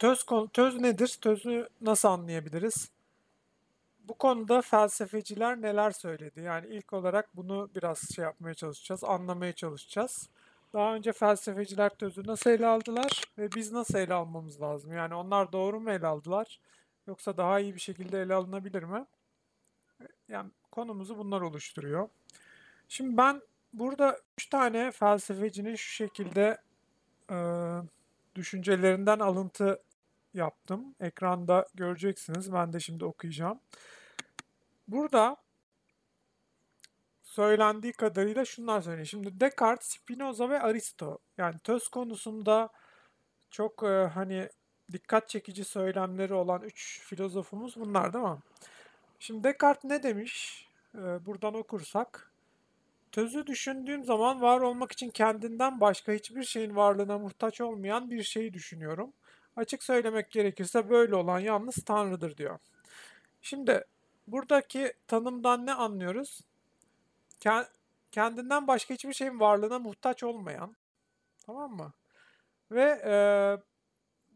töz, töz nedir? Tözü nasıl anlayabiliriz? Bu konuda felsefeciler neler söyledi? Yani ilk olarak bunu biraz şey yapmaya çalışacağız, anlamaya çalışacağız. Daha önce felsefeciler tözü nasıl ele aldılar ve biz nasıl ele almamız lazım? Yani onlar doğru mu ele aldılar yoksa daha iyi bir şekilde ele alınabilir mi? Yani konumuzu bunlar oluşturuyor. Şimdi ben burada üç tane felsefecinin şu şekilde e, düşüncelerinden alıntı yaptım. Ekranda göreceksiniz. Ben de şimdi okuyacağım. Burada söylendiği kadarıyla şunlar söyleniyor. Şimdi Descartes, Spinoza ve Aristo. Yani töz konusunda çok e, hani dikkat çekici söylemleri olan üç filozofumuz bunlar değil mi? Şimdi Descartes ne demiş? E, buradan okursak. Tözü düşündüğüm zaman var olmak için kendinden başka hiçbir şeyin varlığına muhtaç olmayan bir şeyi düşünüyorum. Açık söylemek gerekirse böyle olan yalnız Tanrı'dır diyor. Şimdi buradaki tanımdan ne anlıyoruz? Kendinden başka hiçbir şeyin varlığına muhtaç olmayan, tamam mı? Ve e,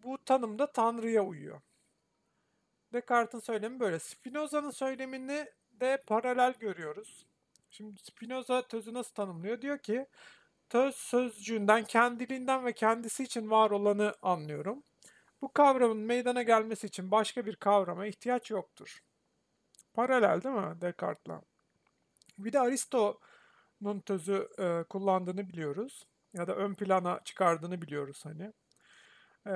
bu tanım da Tanrı'ya uyuyor. Descartes'in söylemi böyle. Spinoza'nın söylemini de paralel görüyoruz. Şimdi Spinoza tözü nasıl tanımlıyor? Diyor ki, töz sözcüğünden, kendiliğinden ve kendisi için var olanı anlıyorum. Bu kavramın meydana gelmesi için başka bir kavrama ihtiyaç yoktur. Paralel değil mi Descartes'la? Bir de Aristo'nun tözü e, kullandığını biliyoruz. Ya da ön plana çıkardığını biliyoruz hani. E,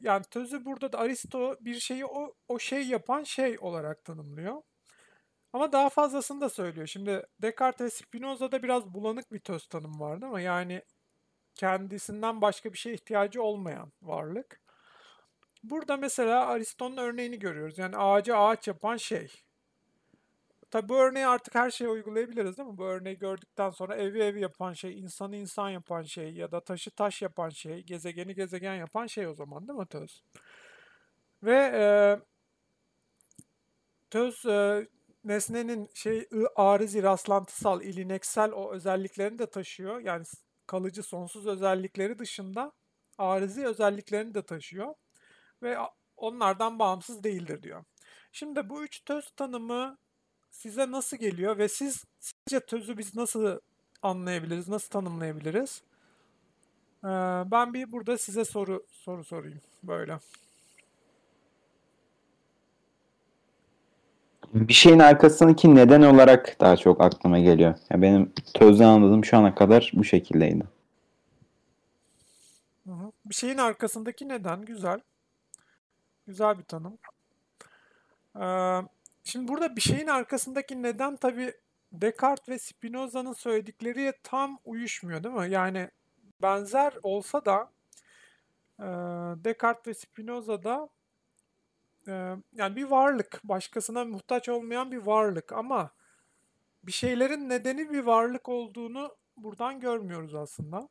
yani tözü burada da Aristo bir şeyi o, o şey yapan şey olarak tanımlıyor. Ama daha fazlasını da söylüyor. Şimdi Descartes ve Spinoza'da biraz bulanık bir töz tanım vardı ama yani kendisinden başka bir şeye ihtiyacı olmayan varlık. Burada mesela Aristo'nun örneğini görüyoruz. Yani ağacı ağaç yapan şey. Tabi bu örneği artık her şeye uygulayabiliriz değil mi? Bu örneği gördükten sonra evi evi yapan şey, insanı insan yapan şey ya da taşı taş yapan şey, gezegeni gezegen yapan şey o zaman değil mi töz? Ve e, töz e, nesnenin şey arizi, rastlantısal, ilineksel o özelliklerini de taşıyor. Yani kalıcı sonsuz özellikleri dışında arizi özelliklerini de taşıyor ve onlardan bağımsız değildir diyor. Şimdi bu üç töz tanımı size nasıl geliyor ve siz sizce tözü biz nasıl anlayabiliriz, nasıl tanımlayabiliriz? Ee, ben bir burada size soru soru sorayım böyle. Bir şeyin arkasındaki neden olarak daha çok aklıma geliyor. Ya benim tözden anladığım şu ana kadar bu şekildeydi. Bir şeyin arkasındaki neden güzel. Güzel bir tanım. Ee, şimdi burada bir şeyin arkasındaki neden tabii Descartes ve Spinoza'nın söyledikleri tam uyuşmuyor değil mi? Yani benzer olsa da e, Descartes ve Spinoza'da e, yani bir varlık, başkasına muhtaç olmayan bir varlık ama bir şeylerin nedeni bir varlık olduğunu buradan görmüyoruz aslında.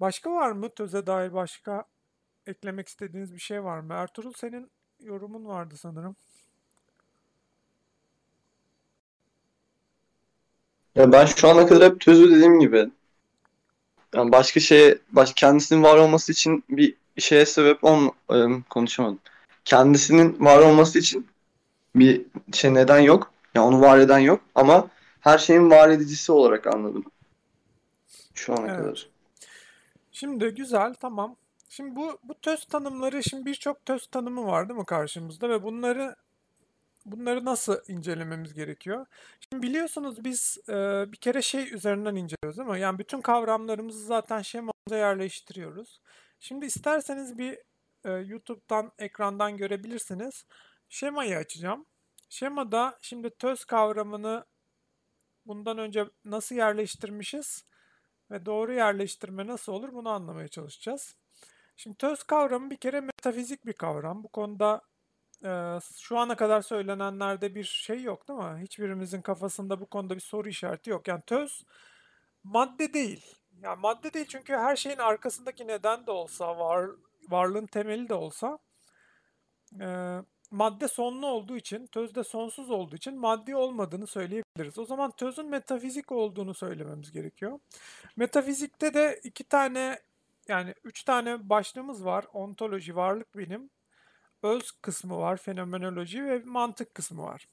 Başka var mı töze dair başka eklemek istediğiniz bir şey var mı? Ertuğrul senin yorumun vardı sanırım. Ya ben şu ana kadar hep tözü dediğim gibi yani başka şeye, baş, kendisinin var olması için bir şeye sebep on e, konuşamadım. Kendisinin var olması için bir şey neden yok. Yani onu var eden yok ama her şeyin var edicisi olarak anladım. Şu ana evet. kadar. Şimdi güzel tamam. Şimdi bu bu töz tanımları şimdi birçok töz tanımı var değil mi karşımızda ve bunları bunları nasıl incelememiz gerekiyor? Şimdi biliyorsunuz biz e, bir kere şey üzerinden inceliyoruz mi? Yani bütün kavramlarımızı zaten şemamıza yerleştiriyoruz. Şimdi isterseniz bir e, YouTube'dan ekrandan görebilirsiniz. Şemayı açacağım. Şemada şimdi töz kavramını bundan önce nasıl yerleştirmişiz ve doğru yerleştirme nasıl olur bunu anlamaya çalışacağız. Şimdi töz kavramı bir kere metafizik bir kavram. Bu konuda e, şu ana kadar söylenenlerde bir şey yok değil mi? Hiçbirimizin kafasında bu konuda bir soru işareti yok. Yani töz madde değil. Yani madde değil çünkü her şeyin arkasındaki neden de olsa, var, varlığın temeli de olsa e, madde sonlu olduğu için, töz de sonsuz olduğu için maddi olmadığını söyleyebiliriz. O zaman tözün metafizik olduğunu söylememiz gerekiyor. Metafizikte de iki tane yani üç tane başlığımız var. Ontoloji, varlık bilim, öz kısmı var, fenomenoloji ve mantık kısmı var.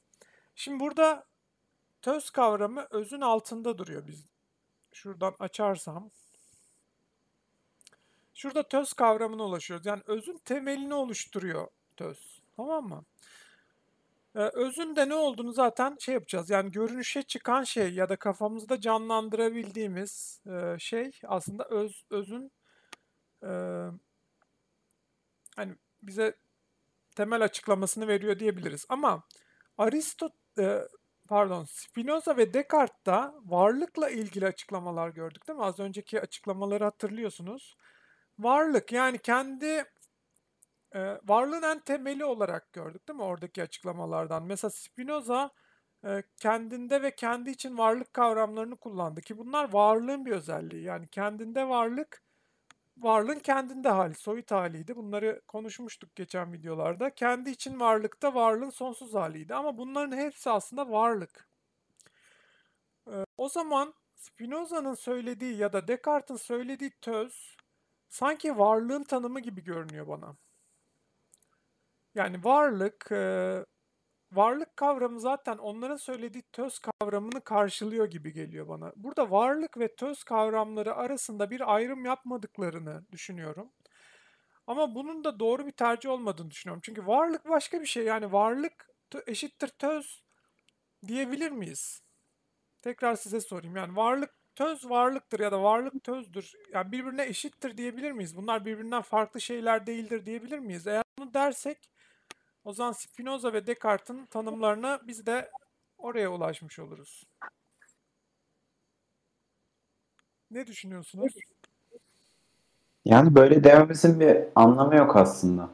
Şimdi burada töz kavramı özün altında duruyor biz. Şuradan açarsam. Şurada töz kavramına ulaşıyoruz. Yani özün temelini oluşturuyor töz. Tamam mı? Ee, özün de ne olduğunu zaten şey yapacağız. Yani görünüşe çıkan şey ya da kafamızda canlandırabildiğimiz e, şey aslında öz özün e, hani bize temel açıklamasını veriyor diyebiliriz. Ama Aristot e, pardon Spinoza ve Descartes'ta varlıkla ilgili açıklamalar gördük değil mi? Az önceki açıklamaları hatırlıyorsunuz. Varlık yani kendi e, varlığın en temeli olarak gördük değil mi oradaki açıklamalardan? Mesela Spinoza e, kendinde ve kendi için varlık kavramlarını kullandı ki bunlar varlığın bir özelliği. Yani kendinde varlık varlığın kendinde hali, soyut haliydi. Bunları konuşmuştuk geçen videolarda. Kendi için varlıkta varlığın sonsuz haliydi. Ama bunların hepsi aslında varlık. Ee, o zaman Spinoza'nın söylediği ya da Descartes'in söylediği töz sanki varlığın tanımı gibi görünüyor bana. Yani varlık, e, varlık kavramı zaten onların söylediği töz kavramını karşılıyor gibi geliyor bana. Burada varlık ve töz kavramları arasında bir ayrım yapmadıklarını düşünüyorum. Ama bunun da doğru bir tercih olmadığını düşünüyorum. Çünkü varlık başka bir şey. Yani varlık eşittir töz diyebilir miyiz? Tekrar size sorayım. Yani varlık töz varlıktır ya da varlık tözdür. Yani birbirine eşittir diyebilir miyiz? Bunlar birbirinden farklı şeyler değildir diyebilir miyiz? Eğer bunu dersek o zaman Spinoza ve Descartes'in tanımlarına biz de oraya ulaşmış oluruz. Ne düşünüyorsunuz? Yani böyle dememizin bir anlamı yok aslında.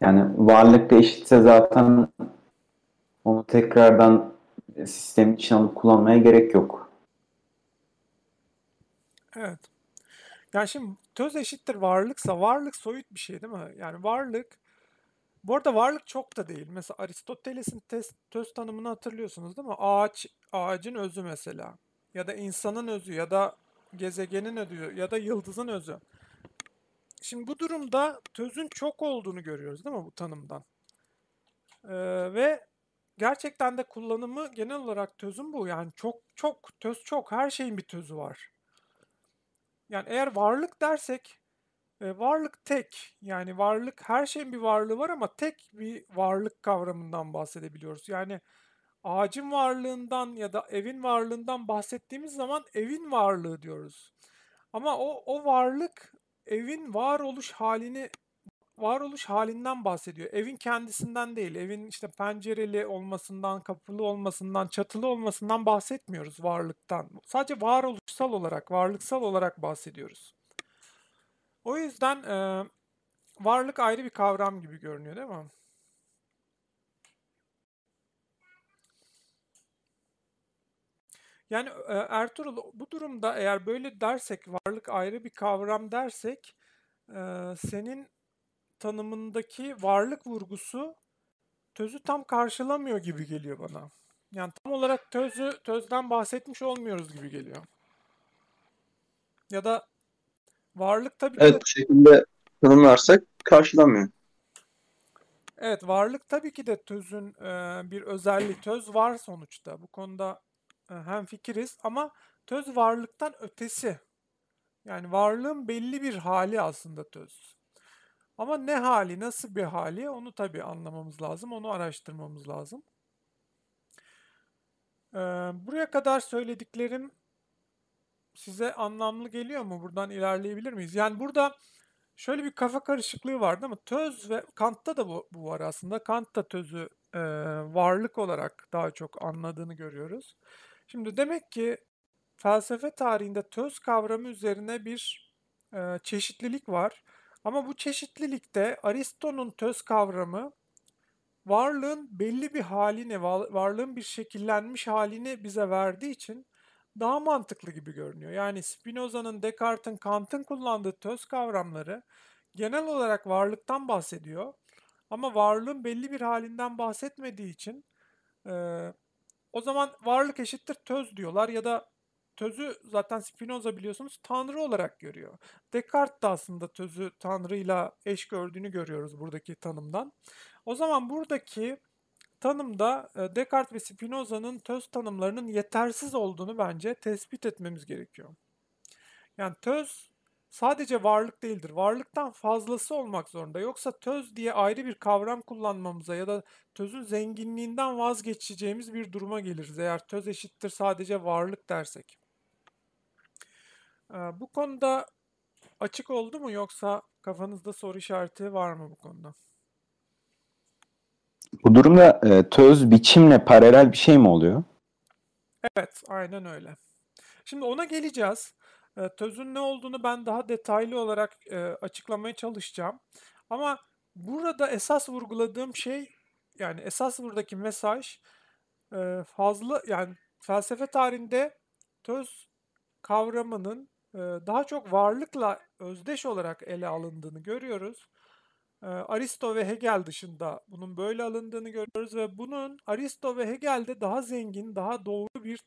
Yani varlıkla eşitse zaten onu tekrardan sistemin içine alıp kullanmaya gerek yok. Evet. Yani şimdi töz eşittir varlıksa varlık soyut bir şey değil mi? Yani varlık bu arada varlık çok da değil. Mesela Aristoteles'in tes- töz tanımını hatırlıyorsunuz değil mi? Ağaç, ağacın özü mesela. Ya da insanın özü ya da gezegenin özü ya da yıldızın özü. Şimdi bu durumda tözün çok olduğunu görüyoruz değil mi bu tanımdan? Ee, ve gerçekten de kullanımı genel olarak tözün bu. Yani çok çok töz çok her şeyin bir tözü var. Yani eğer varlık dersek varlık tek. Yani varlık her şeyin bir varlığı var ama tek bir varlık kavramından bahsedebiliyoruz. Yani ağacın varlığından ya da evin varlığından bahsettiğimiz zaman evin varlığı diyoruz. Ama o o varlık evin varoluş halini varoluş halinden bahsediyor. Evin kendisinden değil. Evin işte pencereli olmasından, kapılı olmasından, çatılı olmasından bahsetmiyoruz varlıktan. Sadece varoluşsal olarak, varlıksal olarak bahsediyoruz. O yüzden e, varlık ayrı bir kavram gibi görünüyor değil mi? Yani e, Ertuğrul bu durumda eğer böyle dersek, varlık ayrı bir kavram dersek, e, senin tanımındaki varlık vurgusu tözü tam karşılamıyor gibi geliyor bana. Yani tam olarak tözü tözden bahsetmiş olmuyoruz gibi geliyor. Ya da varlık tabii ki Evet bu şekilde tanımlarsak karşılamıyor. evet varlık tabii ki de tözün e, bir özelliği. Töz var sonuçta. Bu konuda e, hemfikiriz ama töz varlıktan ötesi. Yani varlığın belli bir hali aslında töz. Ama ne hali, nasıl bir hali onu tabii anlamamız lazım, onu araştırmamız lazım. Ee, buraya kadar söylediklerim size anlamlı geliyor mu? Buradan ilerleyebilir miyiz? Yani burada şöyle bir kafa karışıklığı var değil mi? Töz ve Kant'ta da bu, bu var aslında. Kant da tözü e, varlık olarak daha çok anladığını görüyoruz. Şimdi demek ki felsefe tarihinde töz kavramı üzerine bir e, çeşitlilik var. Ama bu çeşitlilikte Aristo'nun töz kavramı varlığın belli bir halini, varlığın bir şekillenmiş halini bize verdiği için daha mantıklı gibi görünüyor. Yani Spinoza'nın, Descartes'in, Kant'ın kullandığı töz kavramları genel olarak varlıktan bahsediyor. Ama varlığın belli bir halinden bahsetmediği için e, o zaman varlık eşittir töz diyorlar ya da tözü zaten Spinoza biliyorsunuz tanrı olarak görüyor. Descartes de aslında tözü tanrıyla eş gördüğünü görüyoruz buradaki tanımdan. O zaman buradaki tanımda e, Descartes ve Spinoza'nın töz tanımlarının yetersiz olduğunu bence tespit etmemiz gerekiyor. Yani töz sadece varlık değildir. Varlıktan fazlası olmak zorunda. Yoksa töz diye ayrı bir kavram kullanmamıza ya da tözün zenginliğinden vazgeçeceğimiz bir duruma geliriz. Eğer töz eşittir sadece varlık dersek. Ee, bu konuda açık oldu mu yoksa kafanızda soru işareti var mı bu konuda? Bu durumda e, töz biçimle paralel bir şey mi oluyor? Evet, aynen öyle. Şimdi ona geleceğiz. E, tözün ne olduğunu ben daha detaylı olarak e, açıklamaya çalışacağım. Ama burada esas vurguladığım şey yani esas buradaki mesaj e, fazla yani felsefe tarihinde töz kavramının e, daha çok varlıkla özdeş olarak ele alındığını görüyoruz. Aristo ve Hegel dışında bunun böyle alındığını görüyoruz ve bunun Aristo ve Hegel'de daha zengin, daha doğru bir,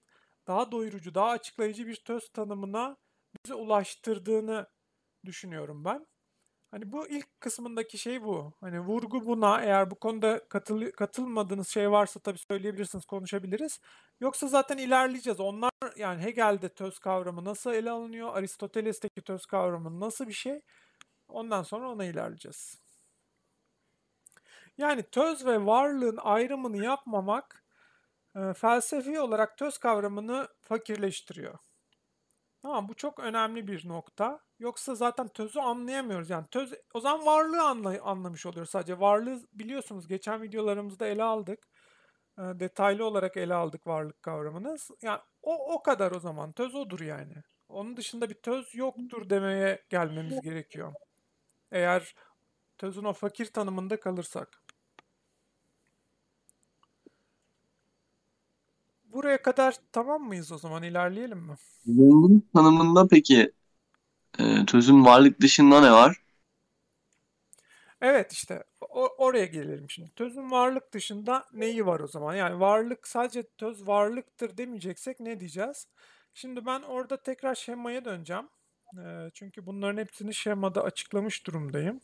daha doyurucu, daha açıklayıcı bir töz tanımına bize ulaştırdığını düşünüyorum ben. Hani bu ilk kısmındaki şey bu. Hani vurgu buna. Eğer bu konuda katıl katılmadığınız şey varsa tabii söyleyebilirsiniz, konuşabiliriz. Yoksa zaten ilerleyeceğiz. Onlar yani Hegel'de töz kavramı nasıl ele alınıyor? Aristoteles'teki töz kavramı nasıl bir şey? Ondan sonra ona ilerleyeceğiz. Yani töz ve varlığın ayrımını yapmamak e, felsefi olarak töz kavramını fakirleştiriyor. Tamam bu çok önemli bir nokta. Yoksa zaten tözü anlayamıyoruz. Yani töz o zaman varlığı anlay anlamış oluyoruz sadece. Varlığı biliyorsunuz geçen videolarımızda ele aldık. E, detaylı olarak ele aldık varlık kavramını. Yani o o kadar o zaman. Töz odur yani. Onun dışında bir töz yoktur demeye gelmemiz gerekiyor. Eğer tözün o fakir tanımında kalırsak. Buraya kadar tamam mıyız o zaman? İlerleyelim mi? Zengin tanımında peki e, tözün varlık dışında ne var? Evet işte o- oraya gelelim şimdi. Tözün varlık dışında neyi var o zaman? Yani varlık sadece töz varlıktır demeyeceksek ne diyeceğiz? Şimdi ben orada tekrar şemaya döneceğim. Ee, çünkü bunların hepsini şemada açıklamış durumdayım.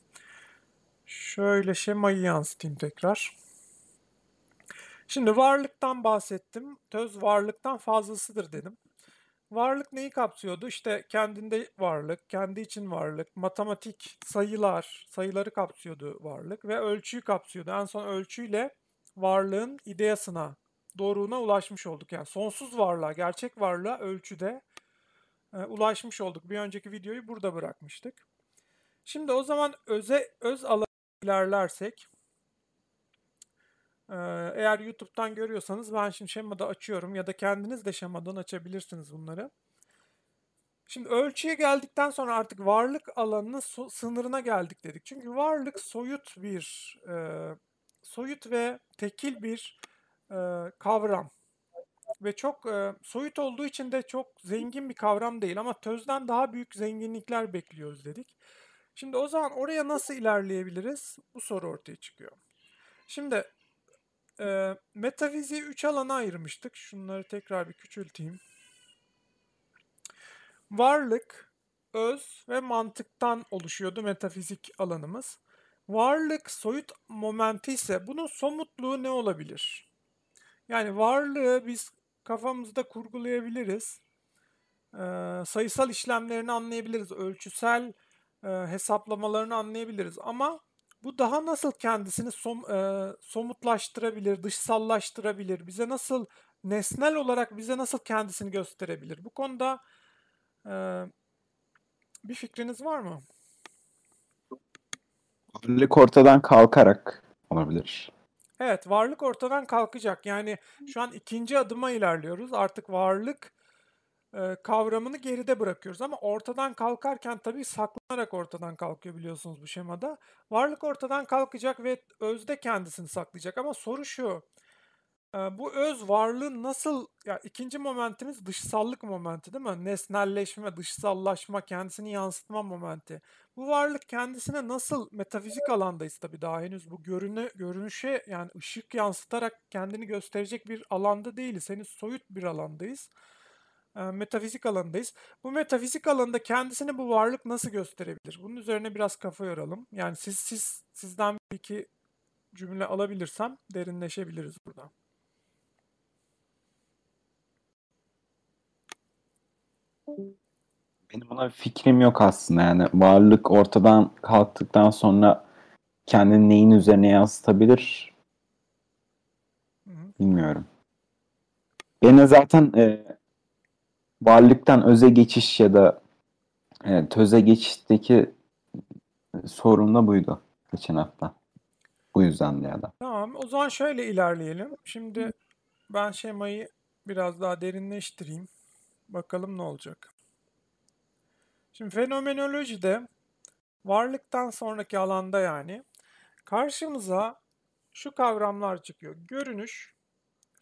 Şöyle şemayı yansıtayım tekrar. Şimdi varlıktan bahsettim. Töz varlıktan fazlasıdır dedim. Varlık neyi kapsıyordu? İşte kendinde varlık, kendi için varlık, matematik, sayılar, sayıları kapsıyordu varlık ve ölçüyü kapsıyordu. En son ölçüyle varlığın ideasına, doğruğuna ulaşmış olduk. Yani sonsuz varlığa, gerçek varlığa ölçüde e, ulaşmış olduk. Bir önceki videoyu burada bırakmıştık. Şimdi o zaman öze öz alanı ilerlersek Eğer YouTube'dan görüyorsanız ben şimdi şemada açıyorum ya da kendiniz de şemadan açabilirsiniz bunları. Şimdi ölçüye geldikten sonra artık varlık alanının sınırına geldik dedik. Çünkü varlık soyut bir e, soyut ve tekil bir e, kavram ve çok e, soyut olduğu için de çok zengin bir kavram değil ama tözden daha büyük zenginlikler bekliyoruz dedik. Şimdi o zaman oraya nasıl ilerleyebiliriz? Bu soru ortaya çıkıyor. Şimdi e, metafiziği üç alana ayırmıştık. Şunları tekrar bir küçülteyim. Varlık, öz ve mantıktan oluşuyordu metafizik alanımız. Varlık soyut momenti ise bunun somutluğu ne olabilir? Yani varlığı biz kafamızda kurgulayabiliriz. Ee, sayısal işlemlerini anlayabiliriz. Ölçüsel e, hesaplamalarını anlayabiliriz. Ama bu daha nasıl kendisini som, e, somutlaştırabilir, dışsallaştırabilir? Bize nasıl nesnel olarak bize nasıl kendisini gösterebilir? Bu konuda e, bir fikriniz var mı? Varlık ortadan kalkarak olabilir. Evet, varlık ortadan kalkacak. Yani şu an ikinci adıma ilerliyoruz. Artık varlık e, kavramını geride bırakıyoruz ama ortadan kalkarken tabii saklanarak ortadan kalkıyor biliyorsunuz bu şemada. Varlık ortadan kalkacak ve özde kendisini saklayacak ama soru şu. e, bu öz varlığın nasıl ya ikinci momentimiz dışsallık momenti değil mi? Nesnelleşme, dışsallaşma, kendisini yansıtma momenti. Bu varlık kendisine nasıl metafizik alandayız tabii daha henüz bu görünü, görünüşe yani ışık yansıtarak kendini gösterecek bir alanda değiliz. Henüz soyut bir alandayız. Metafizik alanındayız. Bu metafizik alanında kendisini bu varlık nasıl gösterebilir? Bunun üzerine biraz kafa yoralım. Yani siz siz sizden bir iki cümle alabilirsem derinleşebiliriz burada. Benim buna bir fikrim yok aslında yani varlık ortadan kalktıktan sonra kendini neyin üzerine yansıtabilir bilmiyorum. Beni zaten e, varlıktan öze geçiş ya da e, töze geçişteki sorun da buydu geçen hafta. Bu yüzden ya da. Tamam, o zaman şöyle ilerleyelim. Şimdi ben şemayı biraz daha derinleştireyim. Bakalım ne olacak. Şimdi fenomenolojide varlıktan sonraki alanda yani karşımıza şu kavramlar çıkıyor. Görünüş,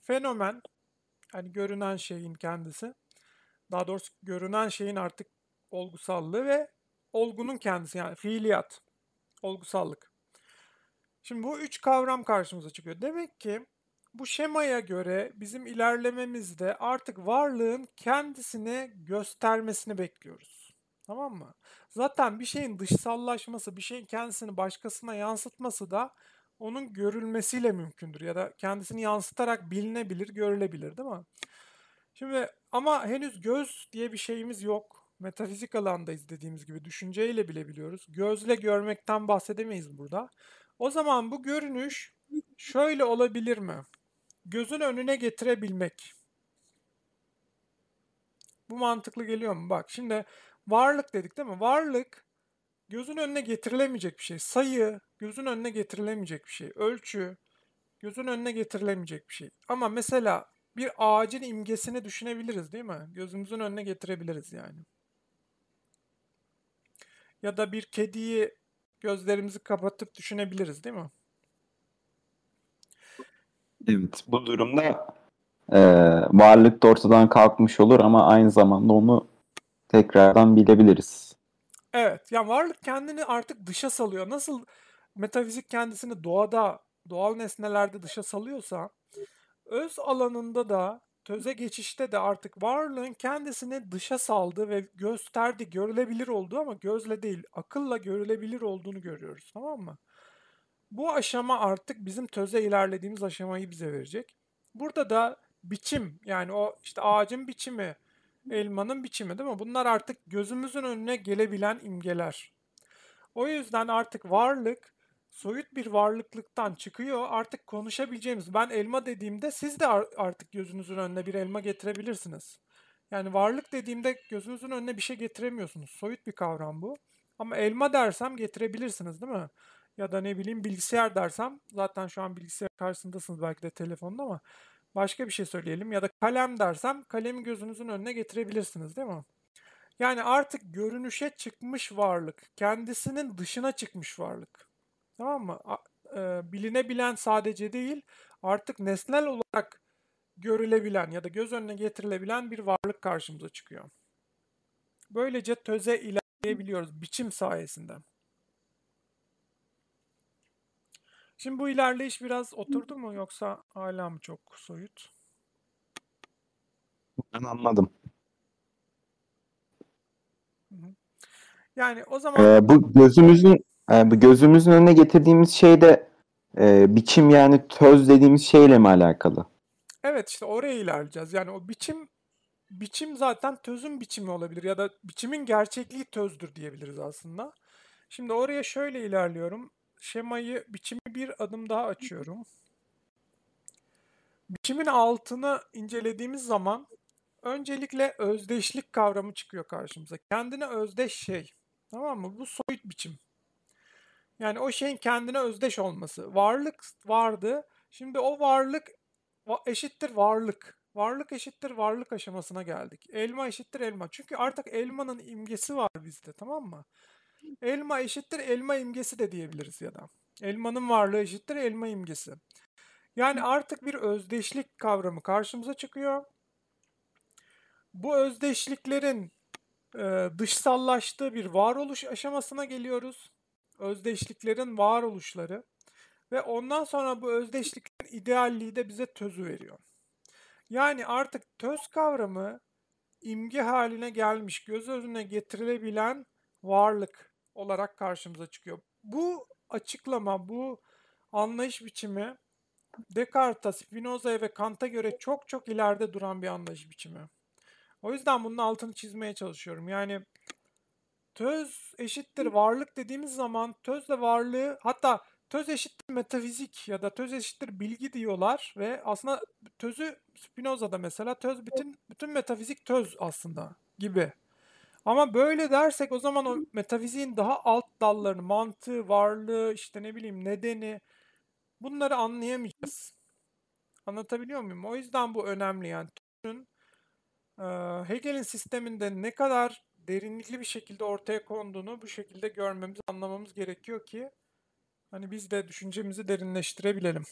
fenomen, yani görünen şeyin kendisi. Daha doğrusu görünen şeyin artık olgusallığı ve olgunun kendisi yani fiiliyat, olgusallık. Şimdi bu üç kavram karşımıza çıkıyor. Demek ki bu şemaya göre bizim ilerlememizde artık varlığın kendisini göstermesini bekliyoruz. Tamam mı? Zaten bir şeyin dışsallaşması, bir şeyin kendisini başkasına yansıtması da onun görülmesiyle mümkündür ya da kendisini yansıtarak bilinebilir, görülebilir, değil mi? Şimdi ama henüz göz diye bir şeyimiz yok. Metafizik alandayız dediğimiz gibi düşünceyle bile biliyoruz. Gözle görmekten bahsedemeyiz burada. O zaman bu görünüş şöyle olabilir mi? Gözün önüne getirebilmek. Bu mantıklı geliyor mu? Bak şimdi varlık dedik değil mi? Varlık gözün önüne getirilemeyecek bir şey. Sayı gözün önüne getirilemeyecek bir şey. Ölçü gözün önüne getirilemeyecek bir şey. Ama mesela bir ağacın imgesini düşünebiliriz değil mi? Gözümüzün önüne getirebiliriz yani. Ya da bir kediyi gözlerimizi kapatıp düşünebiliriz değil mi? Evet, bu durumda e, varlık da ortadan kalkmış olur ama aynı zamanda onu tekrardan bilebiliriz. Evet, yani varlık kendini artık dışa salıyor. Nasıl metafizik kendisini doğada, doğal nesnelerde dışa salıyorsa, öz alanında da, töze geçişte de artık varlığın kendisini dışa saldığı ve gösterdiği, görülebilir olduğu ama gözle değil, akılla görülebilir olduğunu görüyoruz, tamam mı? Bu aşama artık bizim töze ilerlediğimiz aşamayı bize verecek. Burada da biçim, yani o işte ağacın biçimi, elmanın biçimi değil mi? Bunlar artık gözümüzün önüne gelebilen imgeler. O yüzden artık varlık soyut bir varlıklıktan çıkıyor. Artık konuşabileceğimiz. Ben elma dediğimde siz de ar- artık gözünüzün önüne bir elma getirebilirsiniz. Yani varlık dediğimde gözünüzün önüne bir şey getiremiyorsunuz. Soyut bir kavram bu. Ama elma dersem getirebilirsiniz değil mi? Ya da ne bileyim bilgisayar dersem zaten şu an bilgisayar karşısındasınız belki de telefonda ama başka bir şey söyleyelim. Ya da kalem dersem kalemi gözünüzün önüne getirebilirsiniz değil mi? Yani artık görünüşe çıkmış varlık, kendisinin dışına çıkmış varlık. Tamam mı? E, bilinebilen sadece değil, artık nesnel olarak görülebilen ya da göz önüne getirilebilen bir varlık karşımıza çıkıyor. Böylece töze ilerleyebiliyoruz biçim sayesinde. Şimdi bu ilerleyiş biraz oturdu mu yoksa hala mı çok soyut? Ben anladım. Yani o zaman Ee, bu gözümüzün e, bu gözümüzün önüne getirdiğimiz şey de e, biçim yani töz dediğimiz şeyle mi alakalı? evet işte oraya ilerleyeceğiz. Yani o biçim biçim zaten tözün biçimi olabilir ya da biçimin gerçekliği tözdür diyebiliriz aslında. Şimdi oraya şöyle ilerliyorum. Şemayı, biçimi bir adım daha açıyorum. Biçimin altını incelediğimiz zaman öncelikle özdeşlik kavramı çıkıyor karşımıza. Kendine özdeş şey. Tamam mı? Bu soyut biçim. Yani o şeyin kendine özdeş olması. Varlık vardı. Şimdi o varlık va- eşittir varlık. Varlık eşittir varlık aşamasına geldik. Elma eşittir elma. Çünkü artık elmanın imgesi var bizde tamam mı? Elma eşittir elma imgesi de diyebiliriz ya da. Elmanın varlığı eşittir elma imgesi. Yani artık bir özdeşlik kavramı karşımıza çıkıyor. Bu özdeşliklerin e, dışsallaştığı bir varoluş aşamasına geliyoruz. Özdeşliklerin varoluşları ve ondan sonra bu özdeşliklerin idealliği de bize tözü veriyor. Yani artık töz kavramı imge haline gelmiş, göz önüne getirilebilen varlık olarak karşımıza çıkıyor. Bu açıklama, bu anlayış biçimi Descartes'a, Spinoza'ya ve Kant'a göre çok çok ileride duran bir anlayış biçimi. O yüzden bunun altını çizmeye çalışıyorum. Yani töz eşittir varlık dediğimiz zaman tözle varlığı hatta töz eşittir metafizik ya da töz eşittir bilgi diyorlar ve aslında tözü Spinoza'da mesela töz bütün bütün metafizik töz aslında gibi. Ama böyle dersek o zaman o metafiziğin daha alt dallarını, mantığı, varlığı, işte ne bileyim nedeni bunları anlayamayacağız. Anlatabiliyor muyum? O yüzden bu önemli yani. Hegel'in sisteminde ne kadar derinlikli bir şekilde ortaya konduğunu bu şekilde görmemiz, anlamamız gerekiyor ki hani biz de düşüncemizi derinleştirebilelim.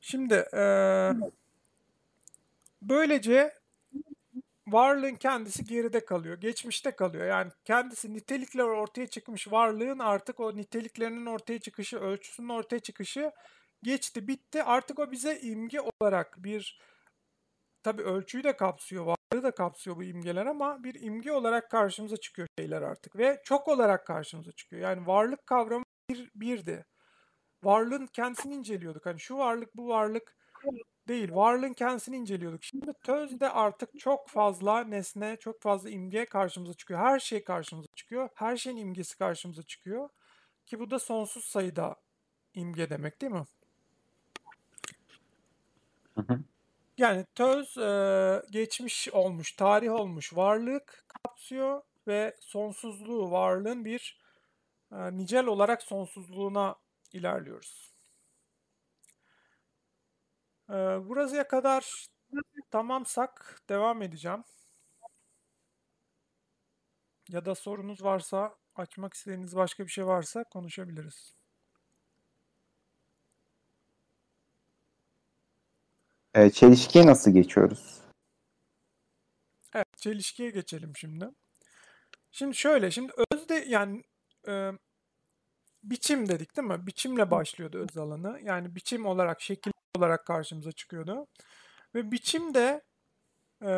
Şimdi eee, böylece varlığın kendisi geride kalıyor, geçmişte kalıyor. Yani kendisi nitelikler ortaya çıkmış varlığın artık o niteliklerinin ortaya çıkışı, ölçüsünün ortaya çıkışı geçti, bitti. Artık o bize imge olarak bir tabii ölçüyü de kapsıyor, varlığı da kapsıyor bu imgeler ama bir imge olarak karşımıza çıkıyor şeyler artık ve çok olarak karşımıza çıkıyor. Yani varlık kavramı bir birdi. Varlığın kendisini inceliyorduk. Hani şu varlık, bu varlık değil. Varlığın kendisini inceliyorduk. Şimdi tözde artık çok fazla nesne, çok fazla imge karşımıza çıkıyor. Her şey karşımıza çıkıyor. Her şeyin imgesi karşımıza çıkıyor. Ki bu da sonsuz sayıda imge demek değil mi? Hı hı. Yani töz e, geçmiş olmuş, tarih olmuş varlık kapsıyor ve sonsuzluğu, varlığın bir e, nicel olarak sonsuzluğuna ilerliyoruz. E, burasıya kadar tamamsak devam edeceğim. Ya da sorunuz varsa, açmak istediğiniz başka bir şey varsa konuşabiliriz. Ee, çelişkiye nasıl geçiyoruz? Evet, çelişkiye geçelim şimdi. Şimdi şöyle, şimdi özde yani e, biçim dedik değil mi? Biçimle başlıyordu öz alanı. Yani biçim olarak, şekil olarak karşımıza çıkıyordu. Ve biçim de e,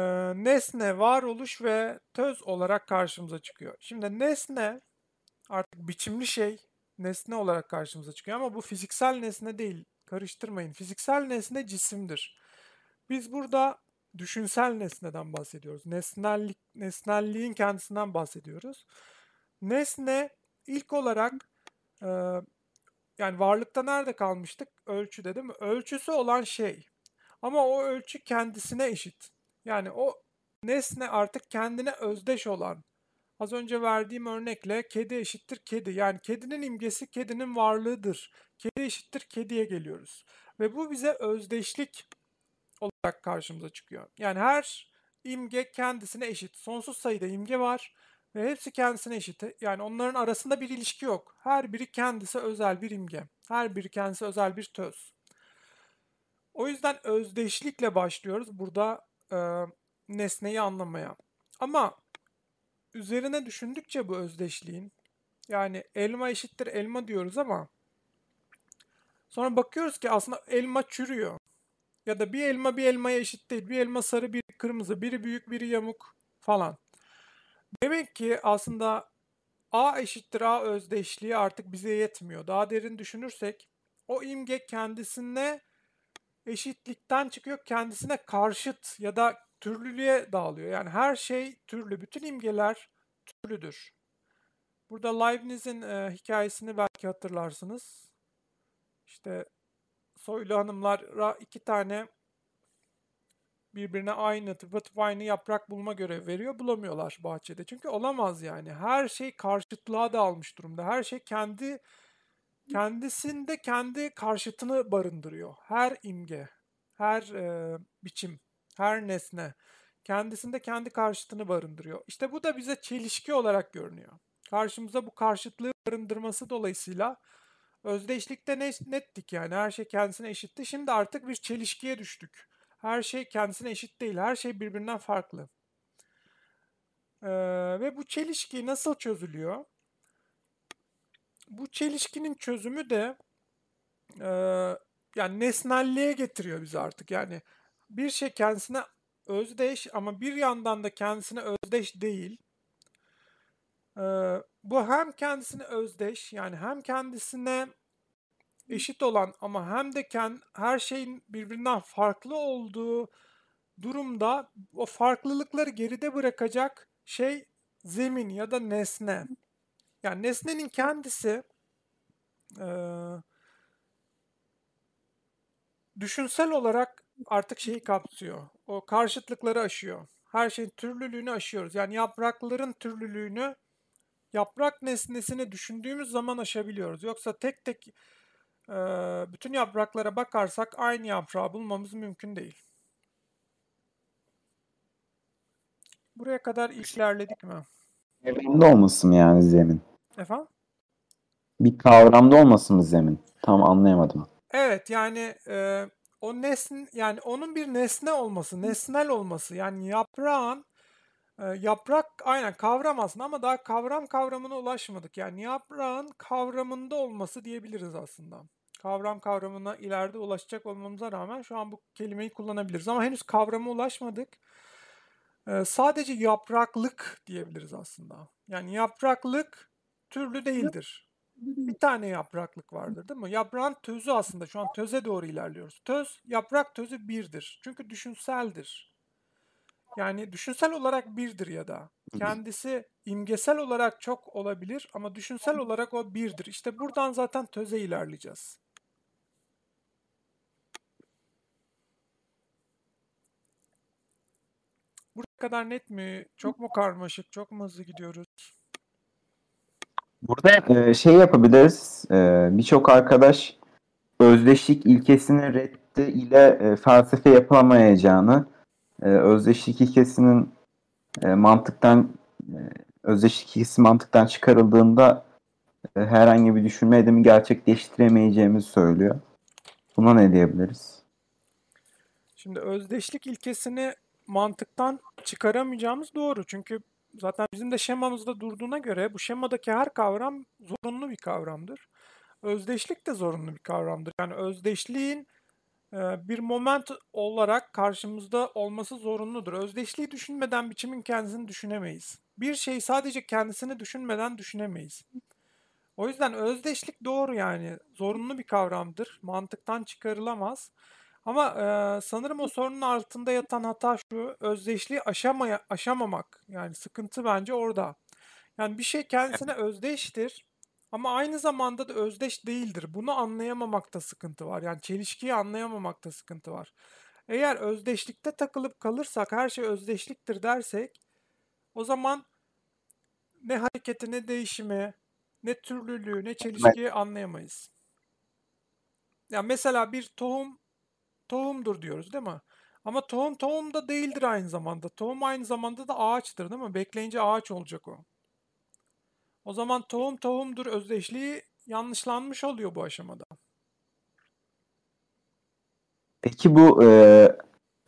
nesne, varoluş ve töz olarak karşımıza çıkıyor. Şimdi nesne artık biçimli şey nesne olarak karşımıza çıkıyor ama bu fiziksel nesne değil. Karıştırmayın. Fiziksel nesne cisimdir. Biz burada düşünsel nesneden bahsediyoruz. Nesnellik, nesnelliğin kendisinden bahsediyoruz. Nesne ilk olarak e, yani varlıkta nerede kalmıştık? Ölçüde değil mi? Ölçüsü olan şey. Ama o ölçü kendisine eşit. Yani o nesne artık kendine özdeş olan. Az önce verdiğim örnekle kedi eşittir kedi. Yani kedinin imgesi kedinin varlığıdır. Kedi eşittir kediye geliyoruz. Ve bu bize özdeşlik olarak karşımıza çıkıyor. Yani her imge kendisine eşit. Sonsuz sayıda imge var ve hepsi kendisine eşit. Yani onların arasında bir ilişki yok. Her biri kendisi özel bir imge. Her biri kendisi özel bir töz. O yüzden özdeşlikle başlıyoruz burada e, nesneyi anlamaya. Ama üzerine düşündükçe bu özdeşliğin yani elma eşittir elma diyoruz ama sonra bakıyoruz ki aslında elma çürüyor. Ya da bir elma bir elmaya eşit değil. Bir elma sarı, biri kırmızı, biri büyük, biri yamuk falan. Demek ki aslında A eşittir A özdeşliği artık bize yetmiyor. Daha derin düşünürsek o imge kendisine eşitlikten çıkıyor, kendisine karşıt ya da türlülüğe dağılıyor. Yani her şey türlü, bütün imgeler türlüdür. Burada Leibniz'in e, hikayesini belki hatırlarsınız. İşte soylu hanımlara iki tane birbirine aynı, tıpatıp aynı yaprak bulma görevi veriyor. Bulamıyorlar bahçede. Çünkü olamaz yani. Her şey karşıtlığa dağılmış durumda. Her şey kendi kendisinde kendi karşıtını barındırıyor. Her imge, her e, biçim, her nesne kendisinde kendi karşıtını barındırıyor. İşte bu da bize çelişki olarak görünüyor. Karşımıza bu karşıtlığı barındırması dolayısıyla özdeşlikte ne, nettik yani her şey kendisine eşitti. Şimdi artık bir çelişkiye düştük. Her şey kendisine eşit değil. Her şey birbirinden farklı. Ee, ve bu çelişki nasıl çözülüyor? Bu çelişkinin çözümü de e, yani nesnelliğe getiriyor bizi artık. Yani bir şey kendisine özdeş ama bir yandan da kendisine özdeş değil. Ee, bu hem kendisine özdeş yani hem kendisine eşit olan ama hem de kend, her şeyin birbirinden farklı olduğu durumda o farklılıkları geride bırakacak şey zemin ya da nesne. Yani nesnenin kendisi eee, düşünsel olarak artık şeyi kapsıyor. O karşıtlıkları aşıyor. Her şeyin türlülüğünü aşıyoruz. Yani yaprakların türlülüğünü yaprak nesnesini düşündüğümüz zaman aşabiliyoruz. Yoksa tek tek eee, bütün yapraklara bakarsak aynı yaprağı bulmamız mümkün değil. Buraya kadar ilerledik mi? Kavramda olmasın yani zemin? Efendim? Bir kavramda olmasın mı zemin? Tam anlayamadım. Evet yani e, o nesne yani onun bir nesne olması, nesnel olması yani yaprağın yaprak aynen kavram aslında ama daha kavram kavramına ulaşmadık. Yani yaprağın kavramında olması diyebiliriz aslında. Kavram kavramına ileride ulaşacak olmamıza rağmen şu an bu kelimeyi kullanabiliriz ama henüz kavrama ulaşmadık. Sadece yapraklık diyebiliriz aslında. Yani yapraklık türlü değildir. Bir tane yapraklık vardır değil mi? Yaprağın tözü aslında şu an töze doğru ilerliyoruz. Töz, yaprak tözü birdir. Çünkü düşünseldir. Yani düşünsel olarak birdir ya da. Kendisi imgesel olarak çok olabilir ama düşünsel olarak o birdir. İşte buradan zaten töze ilerleyeceğiz. Buraya kadar net mi? Çok mu karmaşık? Çok mu hızlı gidiyoruz? Burada e, şey yapabiliriz. E, Birçok arkadaş özdeşlik ilkesinin reddi ile e, felsefe yapılamayacağını, e, özdeşlik ilkesinin e, mantıktan e, özdeşlik ilkesi mantıktan çıkarıldığında e, herhangi bir düşünme edimi gerçekleştiremeyeceğimizi söylüyor. Buna ne diyebiliriz? Şimdi özdeşlik ilkesini mantıktan çıkaramayacağımız doğru. Çünkü zaten bizim de şemamızda durduğuna göre bu şemadaki her kavram zorunlu bir kavramdır. Özdeşlik de zorunlu bir kavramdır. Yani özdeşliğin bir moment olarak karşımızda olması zorunludur. Özdeşliği düşünmeden biçimin kendisini düşünemeyiz. Bir şeyi sadece kendisini düşünmeden düşünemeyiz. O yüzden özdeşlik doğru yani zorunlu bir kavramdır. Mantıktan çıkarılamaz. Ama e, sanırım o sorunun altında yatan hata şu, özdeşliği aşamaya, aşamamak. Yani sıkıntı bence orada. Yani bir şey kendisine özdeştir ama aynı zamanda da özdeş değildir. Bunu anlayamamakta sıkıntı var. Yani çelişkiyi anlayamamakta sıkıntı var. Eğer özdeşlikte takılıp kalırsak, her şey özdeşliktir dersek, o zaman ne hareketi, ne değişimi, ne türlülüğü, ne çelişkiyi anlayamayız. Ya mesela bir tohum tohumdur diyoruz değil mi? Ama tohum tohum da değildir aynı zamanda. Tohum aynı zamanda da ağaçtır değil mi? Bekleyince ağaç olacak o. O zaman tohum tohumdur özdeşliği yanlışlanmış oluyor bu aşamada. Peki bu e,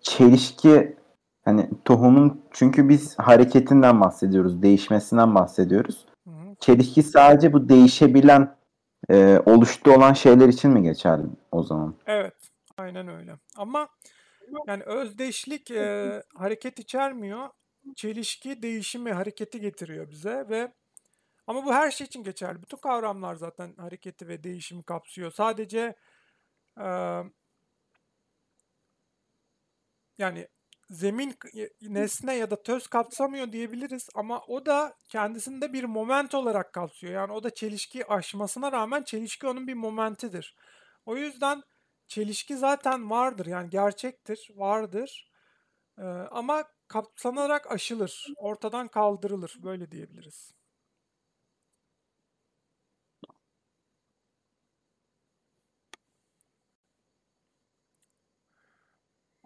çelişki hani tohumun çünkü biz hareketinden bahsediyoruz, değişmesinden bahsediyoruz. Hı hı. Çelişki sadece bu değişebilen e, oluştu olan şeyler için mi geçerli o zaman? Evet, aynen öyle. Ama yani özdeşlik e, hareket içermiyor. Çelişki değişimi, hareketi getiriyor bize ve ama bu her şey için geçerli. Bütün kavramlar zaten hareketi ve değişimi kapsıyor. Sadece e, yani zemin nesne ya da töz kapsamıyor diyebiliriz ama o da kendisinde bir moment olarak kapsıyor. Yani o da çelişki aşmasına rağmen çelişki onun bir momentidir. O yüzden çelişki zaten vardır yani gerçektir, vardır. Ee, ama kapsanarak aşılır, ortadan kaldırılır böyle diyebiliriz.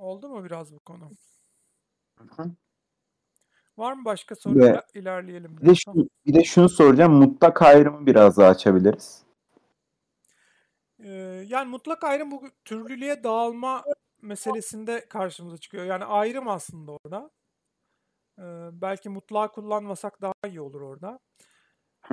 Oldu mu biraz bu konu? Var mı başka soru? Ve- İler- İlerleyelim. Bir de, biraz. şu, bir de şunu soracağım. Mutlak ayrımı biraz daha açabiliriz. Ee, yani mutlak ayrım bu türlülüğe dağılma meselesinde karşımıza çıkıyor. Yani ayrım aslında orada. Ee, belki mutlağı kullanmasak daha iyi olur orada.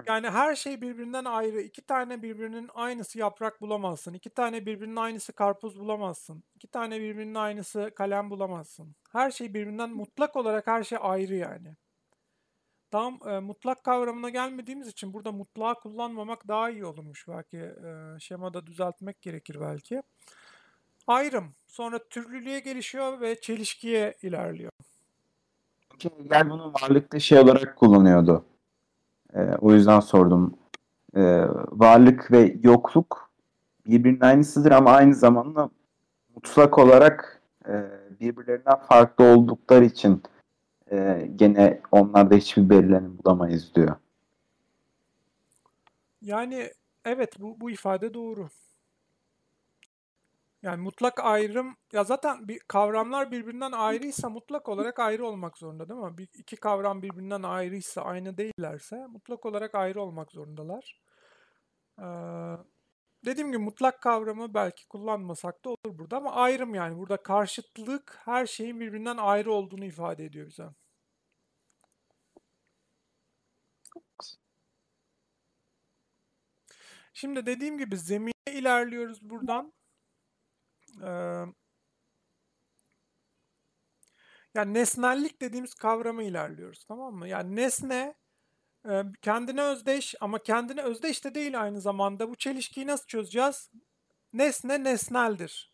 Yani her şey birbirinden ayrı. İki tane birbirinin aynısı yaprak bulamazsın. İki tane birbirinin aynısı karpuz bulamazsın. İki tane birbirinin aynısı kalem bulamazsın. Her şey birbirinden mutlak olarak her şey ayrı yani. Tam e, mutlak kavramına gelmediğimiz için burada mutlağı kullanmamak daha iyi olurmuş belki. E, şemada düzeltmek gerekir belki. Ayrım. Sonra türlülüğe gelişiyor ve çelişkiye ilerliyor. Hegel bunu varlıkta şey olarak kullanıyordu. Ee, o yüzden sordum. Ee, varlık ve yokluk birbirinin aynısıdır ama aynı zamanda mutlak olarak e, birbirlerinden farklı oldukları için e, gene onlarda hiçbir belirlenim bulamayız diyor. Yani evet bu, bu ifade doğru. Yani mutlak ayrım ya zaten bir kavramlar birbirinden ayrıysa mutlak olarak ayrı olmak zorunda değil mi? Bir, iki kavram birbirinden ayrıysa aynı değillerse mutlak olarak ayrı olmak zorundalar. Ee, dediğim gibi mutlak kavramı belki kullanmasak da olur burada ama ayrım yani burada karşıtlık her şeyin birbirinden ayrı olduğunu ifade ediyor bize. Şimdi dediğim gibi zemine ilerliyoruz buradan. Ee, yani nesnellik dediğimiz kavrama ilerliyoruz tamam mı? Yani nesne kendine özdeş ama kendine özdeş de değil aynı zamanda. Bu çelişkiyi nasıl çözeceğiz? Nesne nesneldir.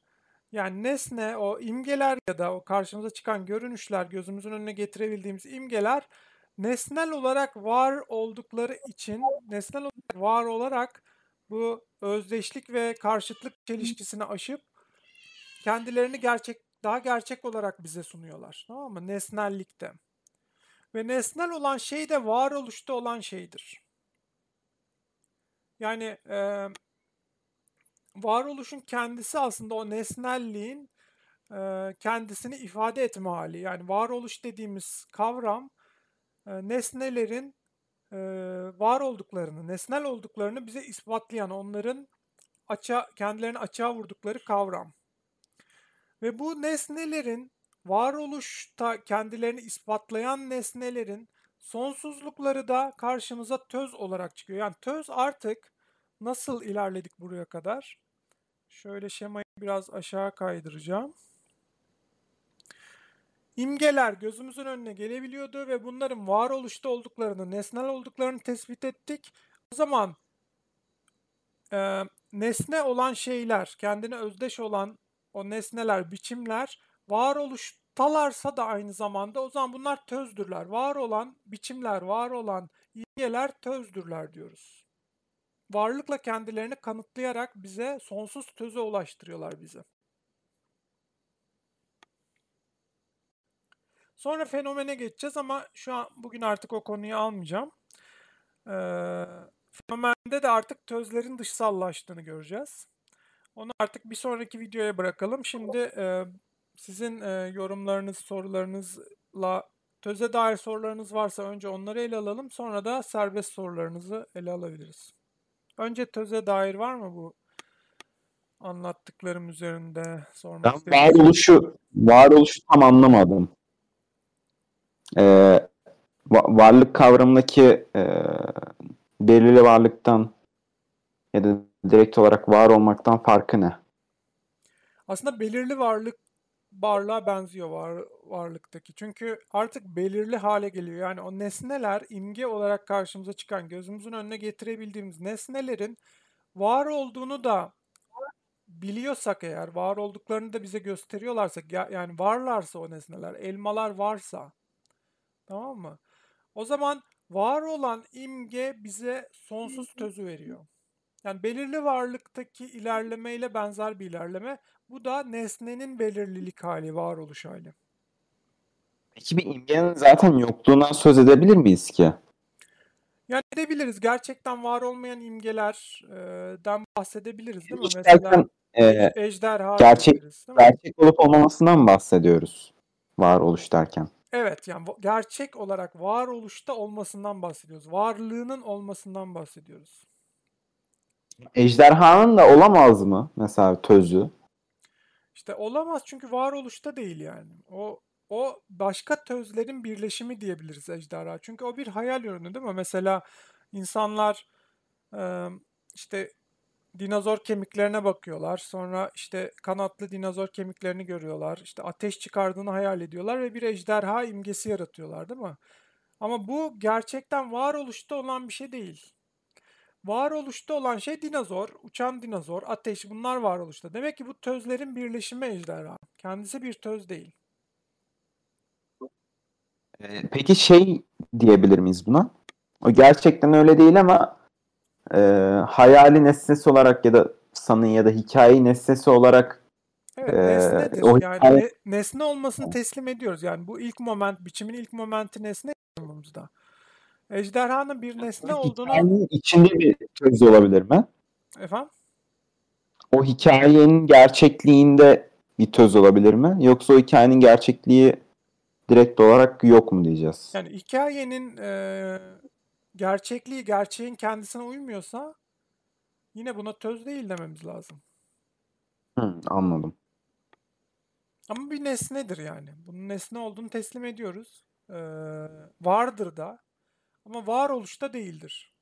Yani nesne o imgeler ya da o karşımıza çıkan görünüşler, gözümüzün önüne getirebildiğimiz imgeler nesnel olarak var oldukları için, nesnel olarak var olarak bu özdeşlik ve karşıtlık çelişkisini aşıp kendilerini gerçek daha gerçek olarak bize sunuyorlar. Tamam mı? Nesnellikte. Ve nesnel olan şey de varoluşta olan şeydir. Yani e, varoluşun kendisi aslında o nesnelliğin e, kendisini ifade etme hali. Yani varoluş dediğimiz kavram e, nesnelerin e, var olduklarını, nesnel olduklarını bize ispatlayan, onların açığa, kendilerini açığa vurdukları kavram. Ve bu nesnelerin varoluşta kendilerini ispatlayan nesnelerin sonsuzlukları da karşımıza töz olarak çıkıyor. Yani töz artık nasıl ilerledik buraya kadar? Şöyle şemayı biraz aşağı kaydıracağım. İmgeler gözümüzün önüne gelebiliyordu ve bunların varoluşta olduklarını, nesnel olduklarını tespit ettik. O zaman e, nesne olan şeyler, kendine özdeş olan o nesneler, biçimler varoluştalarsa da aynı zamanda o zaman bunlar tözdürler. Var olan biçimler, var olan imgeler tözdürler diyoruz. Varlıkla kendilerini kanıtlayarak bize sonsuz töze ulaştırıyorlar bizi. Sonra fenomene geçeceğiz ama şu an bugün artık o konuyu almayacağım. Ee, fenomende de artık tözlerin dışsallaştığını göreceğiz. Onu artık bir sonraki videoya bırakalım. Şimdi e, sizin e, yorumlarınız, sorularınızla töze dair sorularınız varsa önce onları ele alalım. Sonra da serbest sorularınızı ele alabiliriz. Önce töze dair var mı bu anlattıklarım üzerinde sormak Ben varoluşu, varoluşu tam anlamadım. Ee, va- varlık kavramındaki e, belirli varlıktan ya da direkt olarak var olmaktan farkı ne? Aslında belirli varlık varlığa benziyor var, varlıktaki. Çünkü artık belirli hale geliyor. Yani o nesneler imge olarak karşımıza çıkan, gözümüzün önüne getirebildiğimiz nesnelerin var olduğunu da biliyorsak eğer, var olduklarını da bize gösteriyorlarsa, ya- yani varlarsa o nesneler, elmalar varsa, tamam mı? O zaman var olan imge bize sonsuz tözü veriyor. Yani belirli varlıktaki ilerlemeyle benzer bir ilerleme. Bu da nesnenin belirlilik hali, varoluş hali. Peki bir imgenin zaten yokluğundan söz edebilir miyiz ki? Yani edebiliriz. Gerçekten var olmayan imgelerden bahsedebiliriz değil mi? Mesela e, ejderha gerçek- mi? gerçek olup olmamasından bahsediyoruz? Varoluş derken. Evet yani gerçek olarak varoluşta olmasından bahsediyoruz. Varlığının olmasından bahsediyoruz. Ejderhanın da olamaz mı mesela tözü? İşte olamaz çünkü varoluşta değil yani. O o başka tözlerin birleşimi diyebiliriz ejderha. Çünkü o bir hayal ürünü değil mi? Mesela İnsanlar işte dinozor kemiklerine bakıyorlar. Sonra işte kanatlı dinozor kemiklerini görüyorlar. İşte ateş çıkardığını hayal ediyorlar ve bir ejderha imgesi yaratıyorlar, değil mi? Ama bu gerçekten varoluşta olan bir şey değil. Varoluşta olan şey dinozor, uçan dinozor, ateş bunlar varoluşta. Demek ki bu tözlerin birleşimi ejderha. Kendisi bir töz değil. Ee, peki şey diyebilir miyiz buna? O gerçekten öyle değil ama e, hayali nesnesi olarak ya da sanın ya da hikaye nesnesi olarak Evet, Ee, nesnedir. o Yani nesne olmasını teslim ediyoruz. Yani bu ilk moment, biçimin ilk momenti nesne yorumumuzda. Ejderhanın bir nesne olduğunu hikayenin içinde bir töz olabilir mi? efendim O hikayenin gerçekliğinde bir töz olabilir mi? Yoksa o hikayenin gerçekliği direkt olarak yok mu diyeceğiz? yani hikayenin e, gerçekliği gerçeğin kendisine uymuyorsa yine buna töz değil dememiz lazım. Hı, anladım. Ama bir nesnedir yani. Bunun nesne olduğunu teslim ediyoruz. Ee, vardır da. Ama varoluşta değildir.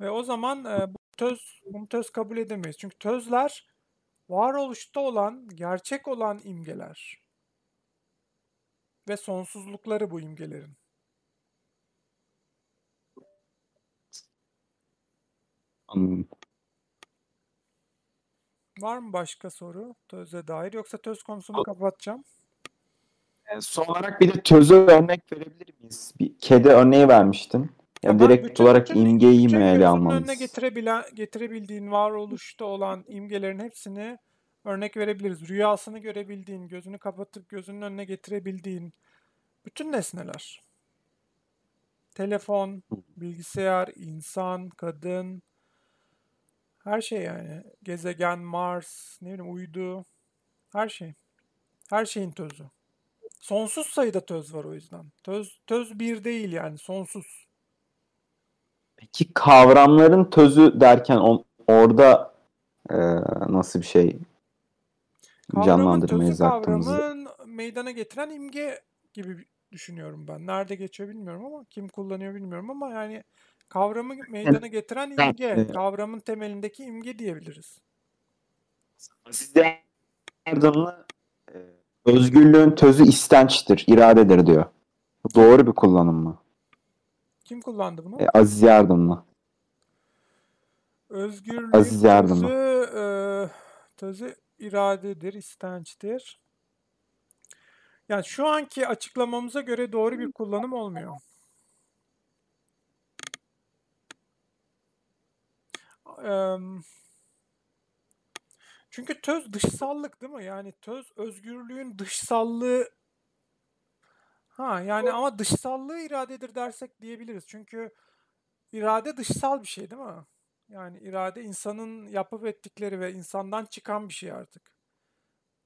Ve o zaman e, bu töz, bunu töz kabul edemeyiz. Çünkü tözler varoluşta olan, gerçek olan imgeler. Ve sonsuzlukları bu imgelerin. Anladım. Var mı başka soru töze dair? Yoksa töz konusunu kapatacağım. E, son olarak bir de töze örnek verebilir miyiz? Bir kedi örneği vermiştin. Ya Ama direkt bütün- olarak bütün- imgeyi bütün mi ele almalıyız? önüne getirebilen, getirebildiğin varoluşta olan imgelerin hepsini örnek verebiliriz. Rüyasını görebildiğin, gözünü kapatıp gözünün önüne getirebildiğin bütün nesneler. Telefon, bilgisayar, insan, kadın, her şey yani. Gezegen, Mars, ne bileyim uydu, her şey. Her şeyin tözü. Sonsuz sayıda töz var o yüzden. Töz, töz bir değil yani sonsuz. Peki kavramların tözü derken on- orada e, nasıl bir şey Kavramın canlandırmayı aklımızda? kavramın meydana getiren imge gibi düşünüyorum ben. Nerede geçiyor bilmiyorum ama kim kullanıyor bilmiyorum ama yani kavramı meydana getiren imge, kavramın temelindeki imge diyebiliriz. Aziz Yardımlı e, özgürlüğün tözü istençtir, iradedir diyor. Doğru bir kullanım mı? Kim kullandı bunu? E, Aziz Yardımlı. Özgürlüğün Aziz Yardımlı. tözü, e, tözü iradedir, istençtir. Yani şu anki açıklamamıza göre doğru bir kullanım olmuyor. Em, çünkü töz dışsallık değil mi? Yani töz özgürlüğün dışsallığı ha yani ama dışsallığı iradedir dersek diyebiliriz. Çünkü irade dışsal bir şey değil mi? Yani irade insanın yapıp ettikleri ve insandan çıkan bir şey artık.